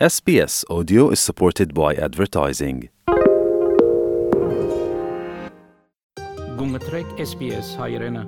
SBS Audio is supported by advertising. Gunga SBS Hayrena.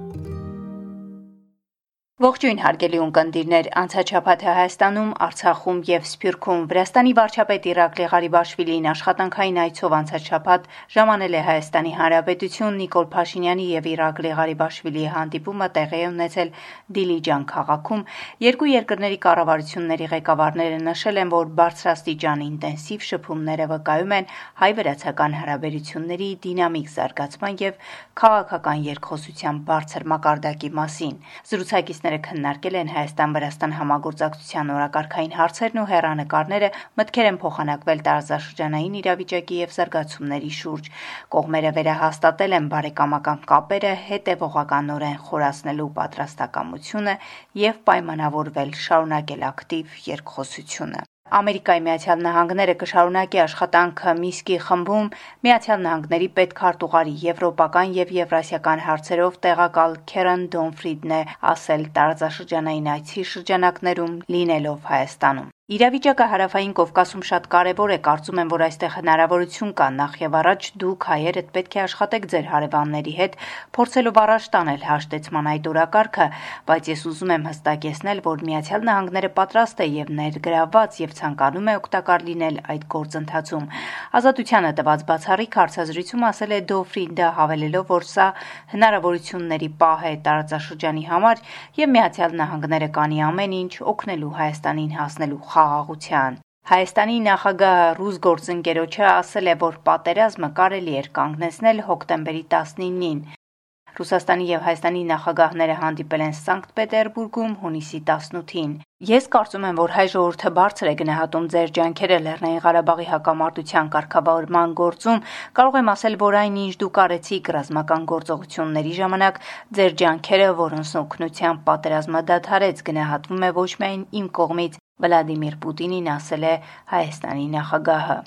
Ողջույն հարգելի ունկնդիրներ, անցաչափաթը Հայաստանում, Արցախում եւ Սփյուռքում Վրաստանի վարչապետ Իրակլի Ղարիբաշվիլին աշխատանքային այցով անցաչափաթ ժամանել է Հայաստանի Հանրապետություն Նիկոլ Փաշինյանի եւ Իրակլի Ղարիբաշվիլիի հանդիպումը տեղի է ունեցել Դիլիջան քաղաքում։ Երկու երկրների կառավարությունների ղեկավարները նշել են, որ բարձրաստիճան ինտենսիվ շփումները վկայում են հայ-վրացական հարաբերությունների դինամիկ զարգացման եւ քաղաքական երկխոսության բարձր մակարդակի մասին։ Զրուցակիցները Մարզիկները քննարկել են Հայաստան-Վրաստան համագործակցության օրակարգային հարցերն ու հերանեկարները, մտքեր են փոխանակվել տարածաշրջանային իրավիճակի եւ զարգացումների շուրջ։ Կողմերը վերահաստատել են բարեկամական կապերը հետևողականորեն խորացնելու պատրաստակամությունը եւ պայմանավորվել շարունակել ակտիվ երկխոսությունը։ Ամերիկայի Միացյալ Նահանգները կշարունակի աշխատանքը Միսկի խմբում Միացյալ Նահանգների պետքարտուղարի եվրոպական եւ եվրասիական հարցերով տեղակալ Քերեն Դոնֆրիդն է ասել տարածաշրջանային այցի շրջանակներում լինելով Հայաստանում։ Իրավիճակը հարավային Կովկասում շատ կարևոր է, կարծում եմ, որ այստեղ հնարավորություն կա. Նախ եւ առաջ դուք հայերդ պետք է աշխատեք ձեր հարևանների հետ, փորձելով առաջ տանել հաշտեցման այդ օրակարգը, բայց ես ուզում եմ հստակեցնել, որ Միացյալ Նահանգները պատրաստ է եւ ներգրաված եւ ցանկանում է օգտակար լինել այդ գործընթացում։ Ազատությանը տված բացառիկ հարցազրույցում ասել է Դոֆրինդը հավելելով, որ սա հնարավորությունների պահ է տարածաշրջանի համար եւ Միացյալ Նահանգները կանի ամեն ինչ օգնելու Հայաստանին հասնելու խաղաղության։ Հայաստանի նախագահ ռուս գործընկերոջը ասել է, որ պատերազմը կարելի էր կանգնեցնել հոկտեմբերի 19-ին։ Ռուսաստանի եւ Հայաստանի նախագահները հանդիպել են Սանկտ Պետերբուրգում հունիսի 18-ին։ Ես կարծում եմ, որ հայ ժողովուրդը բարձր է գնահատում ձեր ջանքերը Լեռնային Ղարաբաղի հակամարտության կարգավորման գործում։ Կարող եմ ասել, որ այն ինչ դուք արեցիք ռազմական գործողությունների ժամանակ, ձեր ջանքերը, որոնց օգնությամբ պատերազմը դադարեց, գնահատվում է ոչ միայն իմ կողմից, Վլադիմիր Պուտինին ասել է Հայաստանի նախագահը։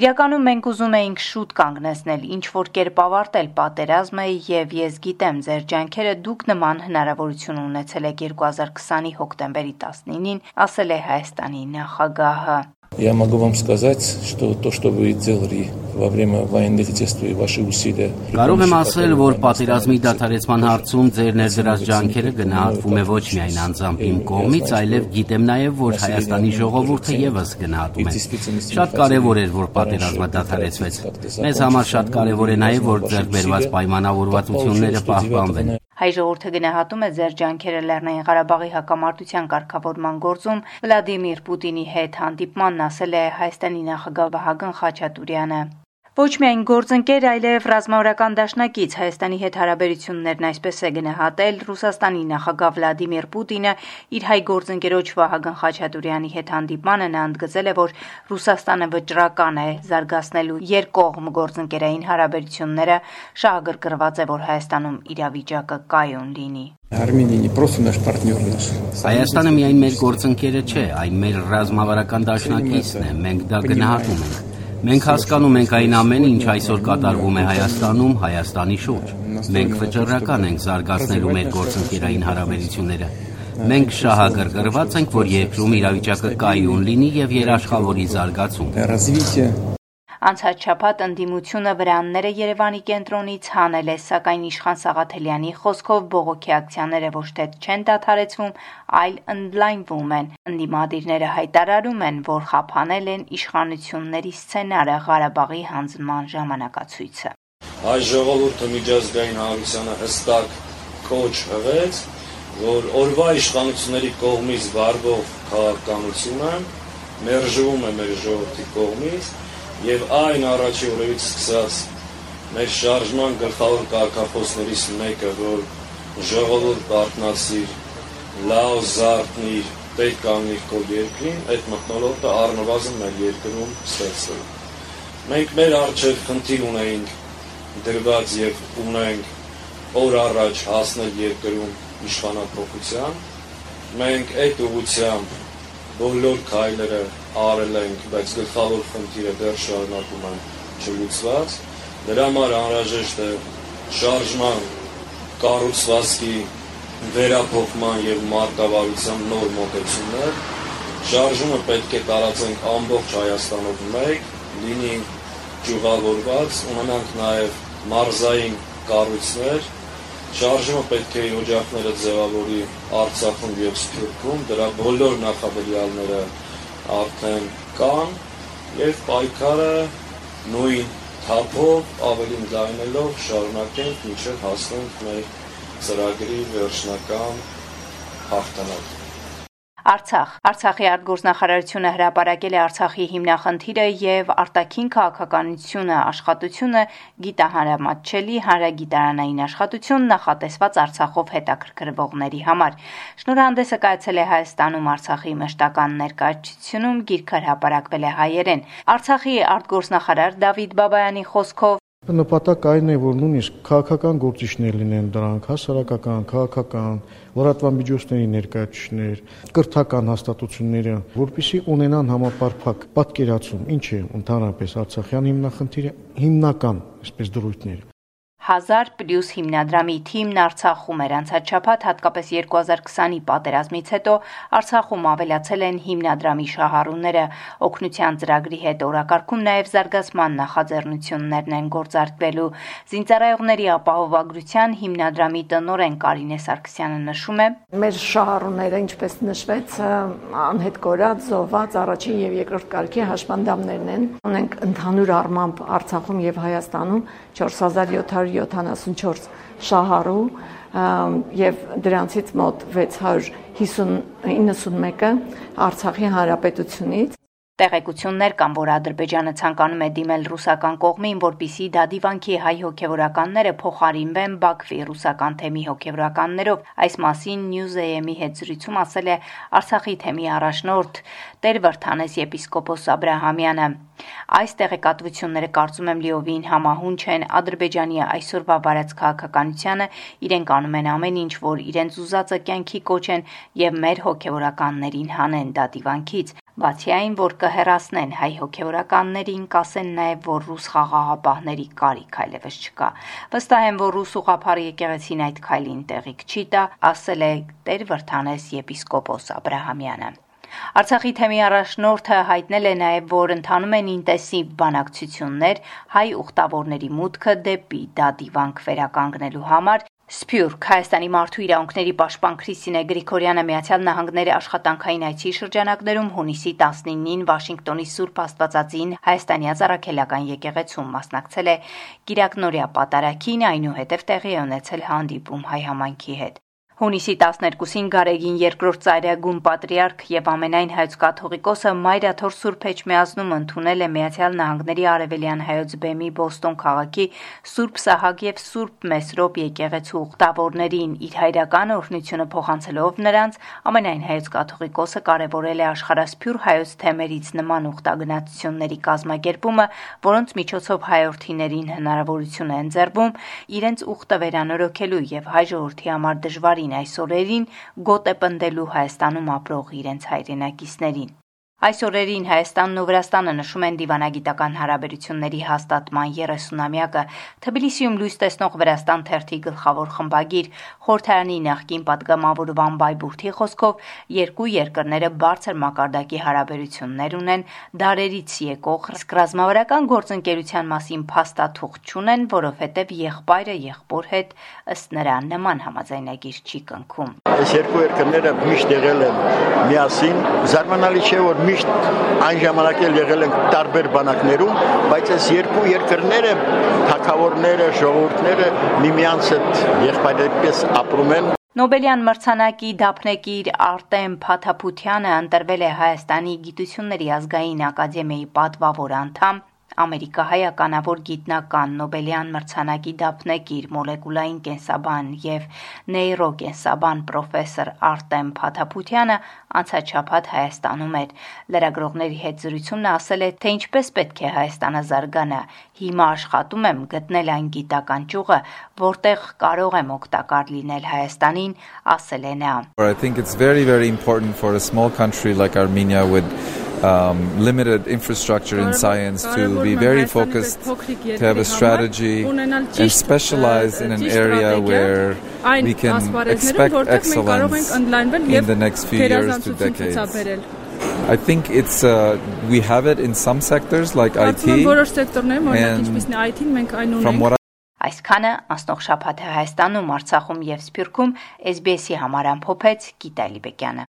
Իրականում մենք ուզում էինք շուտ կանգնեցնել, ինչ որ կերպ ավարտել պատերազմը եւ ես գիտեմ ձեր ջանքերը դուք նման հնարավորություն ունեցել եք 2020-ի հոկտեմբերի 19-ին, ասել է Հայաստանի նախագահը։ Я могу вам сказать, что то, что вы делали во время военных действий, ваши усилия Կարող եմ ասել, որ պատերազմի դադարեցման հարցում ձեր ներդրած ջանքերը գնահատվում է ոչ միայն անձամբ իմ կողմից, այլև գիտեմ նաև, որ Հայաստանի ժողովուրդը եւս գնահատում է։ Շատ կարևոր էր, որ պատերազմը դադարեցվեց։ Մեզ համար շատ կարևոր է նաև, որ ձեռք բերված պայմանավորվածությունները պահպանվեն։ Հայ ժողովուրդը գնահատում է ձեր ջանքերը Լեռնային Ղարաբաղի հակամարտության կարգավորման գործում Վլադիմիր Պուտինի հետ հանդիպմանն ասել է Հայաստանի նախագահ Վահագն Խաչատուրյանը։ Ոչ միայն գործընկեր, այլև ռազմավարական դաշնակից Հայաստանի հետ հարաբերություններն այսպես է գնահատել Ռուսաստանի նախագահ Վլադիմիր Պուտինը իր հայ գործընկերոջ Վահագն Խաչատուրյանի հետ հանդիպմանը նա ընդգծել է, որ Ռուսաստանը վճռական է զարգացնելու երկկողմ գործընկերային հարաբերությունները, շահագրգռված է, որ Հայաստանում իրավիճակը կայուն լինի։ Արմենիա не просто наш партнер наш։ Հայաստանը միայն մեր գործընկերը չէ, այլ մեր ռազմավարական դաշնակիցն է։ Մենք դա գնահատում ենք։ Մենք հասկանում ենք այն ամենը, ինչ այսօր կատարվում է Հայաստանում, Հայաստանի շուրջ։ Մենք վճռական ենք զարգացնելու մեր գործընկերային հարաբերությունները։ Մենք շահագրգռված ենք, որ երկրում իրավիճակը կայուն լինի եւ երաշխավորի զարգացում։ Անցած շաբաթ ընդդիմությունը վրանները Երևանի կենտրոնից հանել է, սակայն Իշխան Սաղաթելյանի խոսքով բողոքի ակցիաները ոչ թե չեն դադարեցվում, այլ ընդլայնվում են։ Ընդդիմադիրները հայտարարում են, որ խափանել են իշխանությունների սցենարը Ղարաբաղի հանձնման ժամանակացույցը։ Հայ ժողովուրդը միջազգային հանրությանը հստակ կոչ հղեց, որ օրվա իշխանությունների կողմից վարվող քաղաքականությունը մերժվում է մեր ժողովրդի կողմից եւ այն առաջի օրերից սկսած մեր շարժման գլխավոր կարգախոսներից մեկը, որ ժողովուրդ բարտնացիր, լավ զարթնիր, պետք կանգնիր քո երկրին, այդ մտնոլորտը առնվազն մեր երկրում ստեղծել։ Մենք մեր արժեք խնդիր ունեինք դրված եւ ունենք օր առաջ հասնել երկրում իշխանապողության։ Մենք այդ ուղությամբ բոլոր քայլերը արել ենք, բայց գլխավոր խնդիրը դեռ շարունակում են չլուծված։ Դրա համար անհրաժեշտ է շարժման կառուցվածքի վերափոխման եւ մարտավարության նոր մոտեցումներ, Շարժումը պետք է տարածենք ամբողջ Հայաստանով մեկ, լինի ճյուղավորված, ունենանք նաև մարզային կառույցներ, շարժումը պետք է օջախները ձևավորի Արցախում եւ Սփյուռքում, դրա բոլոր նախադրյալները արդեն կան եւ պայքարը նույն թափով ավելին ձայնելով շարունակենք մինչև հասնենք մեր ծրագրի վերջնական հաղթանակ։ Արցախ. Արցախի արտգործնախարարությունը հրապարակել է Արցախի հիմնախնդիրը եւ արտաքին քաղաքականությունը աշխատությունը գիտահարամատչելի հանրագիտարանային աշխատություն նախատեսված Արցախով հետաքրքրվողների համար։ Շնորհանդեսը կայացել է Հայաստանում Արցախի մշտական ներկայացությունում գիրքը հրապարակվել է հայերեն։ Արցախի արտգործնախարար Դավիթ Բաբայանի խոսքով Նպատակ այն է, որ նույնիսկ քաղաքական գործիչներ լինեն դրանք, հասարակական, քաղաքական, լրատվամիջոցների ներկայացուցիչներ, կրթական հաստատությունները, որpիսի ունենան համապարփակ պատկերացում, ինչ է ընդհանրապես Արցախյան հիմնախնդիրը, հիմնական, այսպես դրույթները 1000 պլյուս հիմնադրամի թիմն Արցախում էր անցած շաբաթ, հատկապես 2020-ի պատերազմից հետո Արցախում ավելացել են հիմնադրամի շահառուները։ Օգնության ծրագրի հետ օրակարգում նաև զարգացման նախաձեռնություններն են գործարկվելու։ Զինծառայողների ապահովագրության հիմնադրամի տնօրեն Կարինե Սարգսյանը նշում է. Մեր շահառուները, ինչպես նշվեց, անհետ կորած, զոհված առաջին եւ երկրորդ կարգի հաշմանդամներն են։ Ունենք ընդհանուր առմամբ Արցախում եւ Հայաստանում 4700 174 շահառու եւ դրանցից մոտ 691-ը Արցախի հանրապետությունից Տեղեկություններ կան, որ Ադրբեջանը ցանկանում է դիմել ռուսական կողմին, որպիսի դա դիվանքի հայ հոգևորականները փոխարինվեն Բաքվի ռուսական թեմի հոգևորականներով։ Այս մասին News-am-ի հետ զրույցում ասել է Արցախի թեմի առաջնորդ Տեր Վրթանես եպիսկոպոս Աբ รา համյանը։ Այս տեղեկատվությունները կարծում եմ լիովին համահունչ են Ադրբեջանի այսօրվա վարած քաղաքականությանը, իրենք անում են ամեն ինչ, որ իրենց ուզածը կյանքի կոչեն եւ մեր հոգևորականներին հանեն դա դիվանքից։ Բացի այն, որ կհեռացնեն հայ հոգևորականներին, կասեն նաև, որ ռուս խաղաղապահների կարիք այլևս չկա։ Վստահ եմ, որ ռուս ուղափառ եկեղեցին այդ քայլին տեղիք չի տա, ասել է Տեր Վրթանես եպիսկոպոս Աբ รา համյանը։ Արցախի թեմի առաջնորդը հայտնել է նաև, որ ընթանում են ինտենսիվ բանակցություններ հայ ուխտավորների մուտքը դեպի դա դիվանք վերականգնելու համար Սփյուռք. Հայաստանի մարդու իրավունքների պաշտպան Քրիստինե Գրիգորյանը Միացյալ Նահանգների աշխատանքային այցի շրջանակներում հունիսի 19-ին Վաշինգտոնի Սուրբ Աստվածածին Հայաստանի Ազարակելական եկեղեցում մասնակցել է Կիրակնորիա պատարակին, այնուհետև տեղի է ունեցել հանդիպում հայ համայնքի հետ։ Հունիսի 12-ին Գարեգին երկրորդ ծայրագուն պատրիարք եւ ամենայն հայոց կաթողիկոսը Մայրաթոր Սուրբ Էջմիածնում ընդունել է Միացյալ Նահանգների Արևելյան հայոց բեմի Բոստոն քաղաքի Սուրբ Սահակ եւ Սուրբ Մեսրոպ եկեղեցու ուխտավորներին իր հայրական օրհնությունը փոխանցելով նրանց ամենայն հայոց կաթողիկոսը կարևորել է աշխարհասփյուր հայոց թեմերից նման ուխտագնացությունների կազմակերպումը, որոնց միջոցով հայրենիներին հնարավորություն է ընձեռվում իրենց ուխտը վերանորոգելու եւ հայ ժողովրդի համար դժվարին տարին այս օրերին գոտ է պնդելու Հայաստանում ապրող իրենց հայրենակիցներին։ Այս օրերին Հայաստանն ու Վրաստանը նշում են դիվանագիտական հարաբերությունների հաստատման 30-ամյակը։ Թբիլիսիում լույս տեսնող Վրաստան թերթի գլխավոր խմբագիր խորհրդարանի նախկին падգամավոր Վան Բայբուրթի խոսքով երկու երկրները բարձր մակարդակի հարաբերություններ ունեն, դարերից եկող իսկ ռազմավարական գործընկերության մասին փաստաթուղթ չունեն, որովհետև եղբայրը եղբոր հետ ըստ նրա նման համաձայնագիր չի կնքում։ Այս երկու երկրները միշտ եղել են միասին, զարմանալի չէ որ միշտ այն ժամանակ էլ եղել են տարբեր բանակներում, բայց այս երկու երկրները, թակավորները, ժողովուրդները միմյանց հետ եղբայրպես ապրում են Նոբելյան մրցանակի դափնեկիր Արտեմ Փաթափությանը ընտրվել է Հայաստանի Գիտությունների ազգային ակադեմիայի պատվավոր անդամ ամերիկահայականավոր գիտնական Նոբելյան մրցանակի դափնեկիր մոլեկուլային կենսաբան եւ նեյրոկենսաբան պրոֆեսոր Արտեմ Փաթափությանը անցած շաբաթ Հայաստանում էր։ Լրագրողների հետ զրույցում նա ասել է, թե ինչպես պետք է Հայաստանը զարգանա։ Հիմա աշխատում եմ գտնել այն գիտական ճյուղը, որտեղ կարող եմ օգտակար լինել Հայաստանին, asել է նա. I think it's very very important for a small country like Armenia with um, limited infrastructure in science to be very focused, to have a strategy, and specialize in an area where we can expect excellence in the next few years to decades. I think it's uh, we have it in some sectors like IT. And from what Այսքանը անցնող շաբաթը Հայաստանում, Արցախում եւ Սփյուռքում SBS-ի համար ամփոփեց Գիտալի Բեկյանը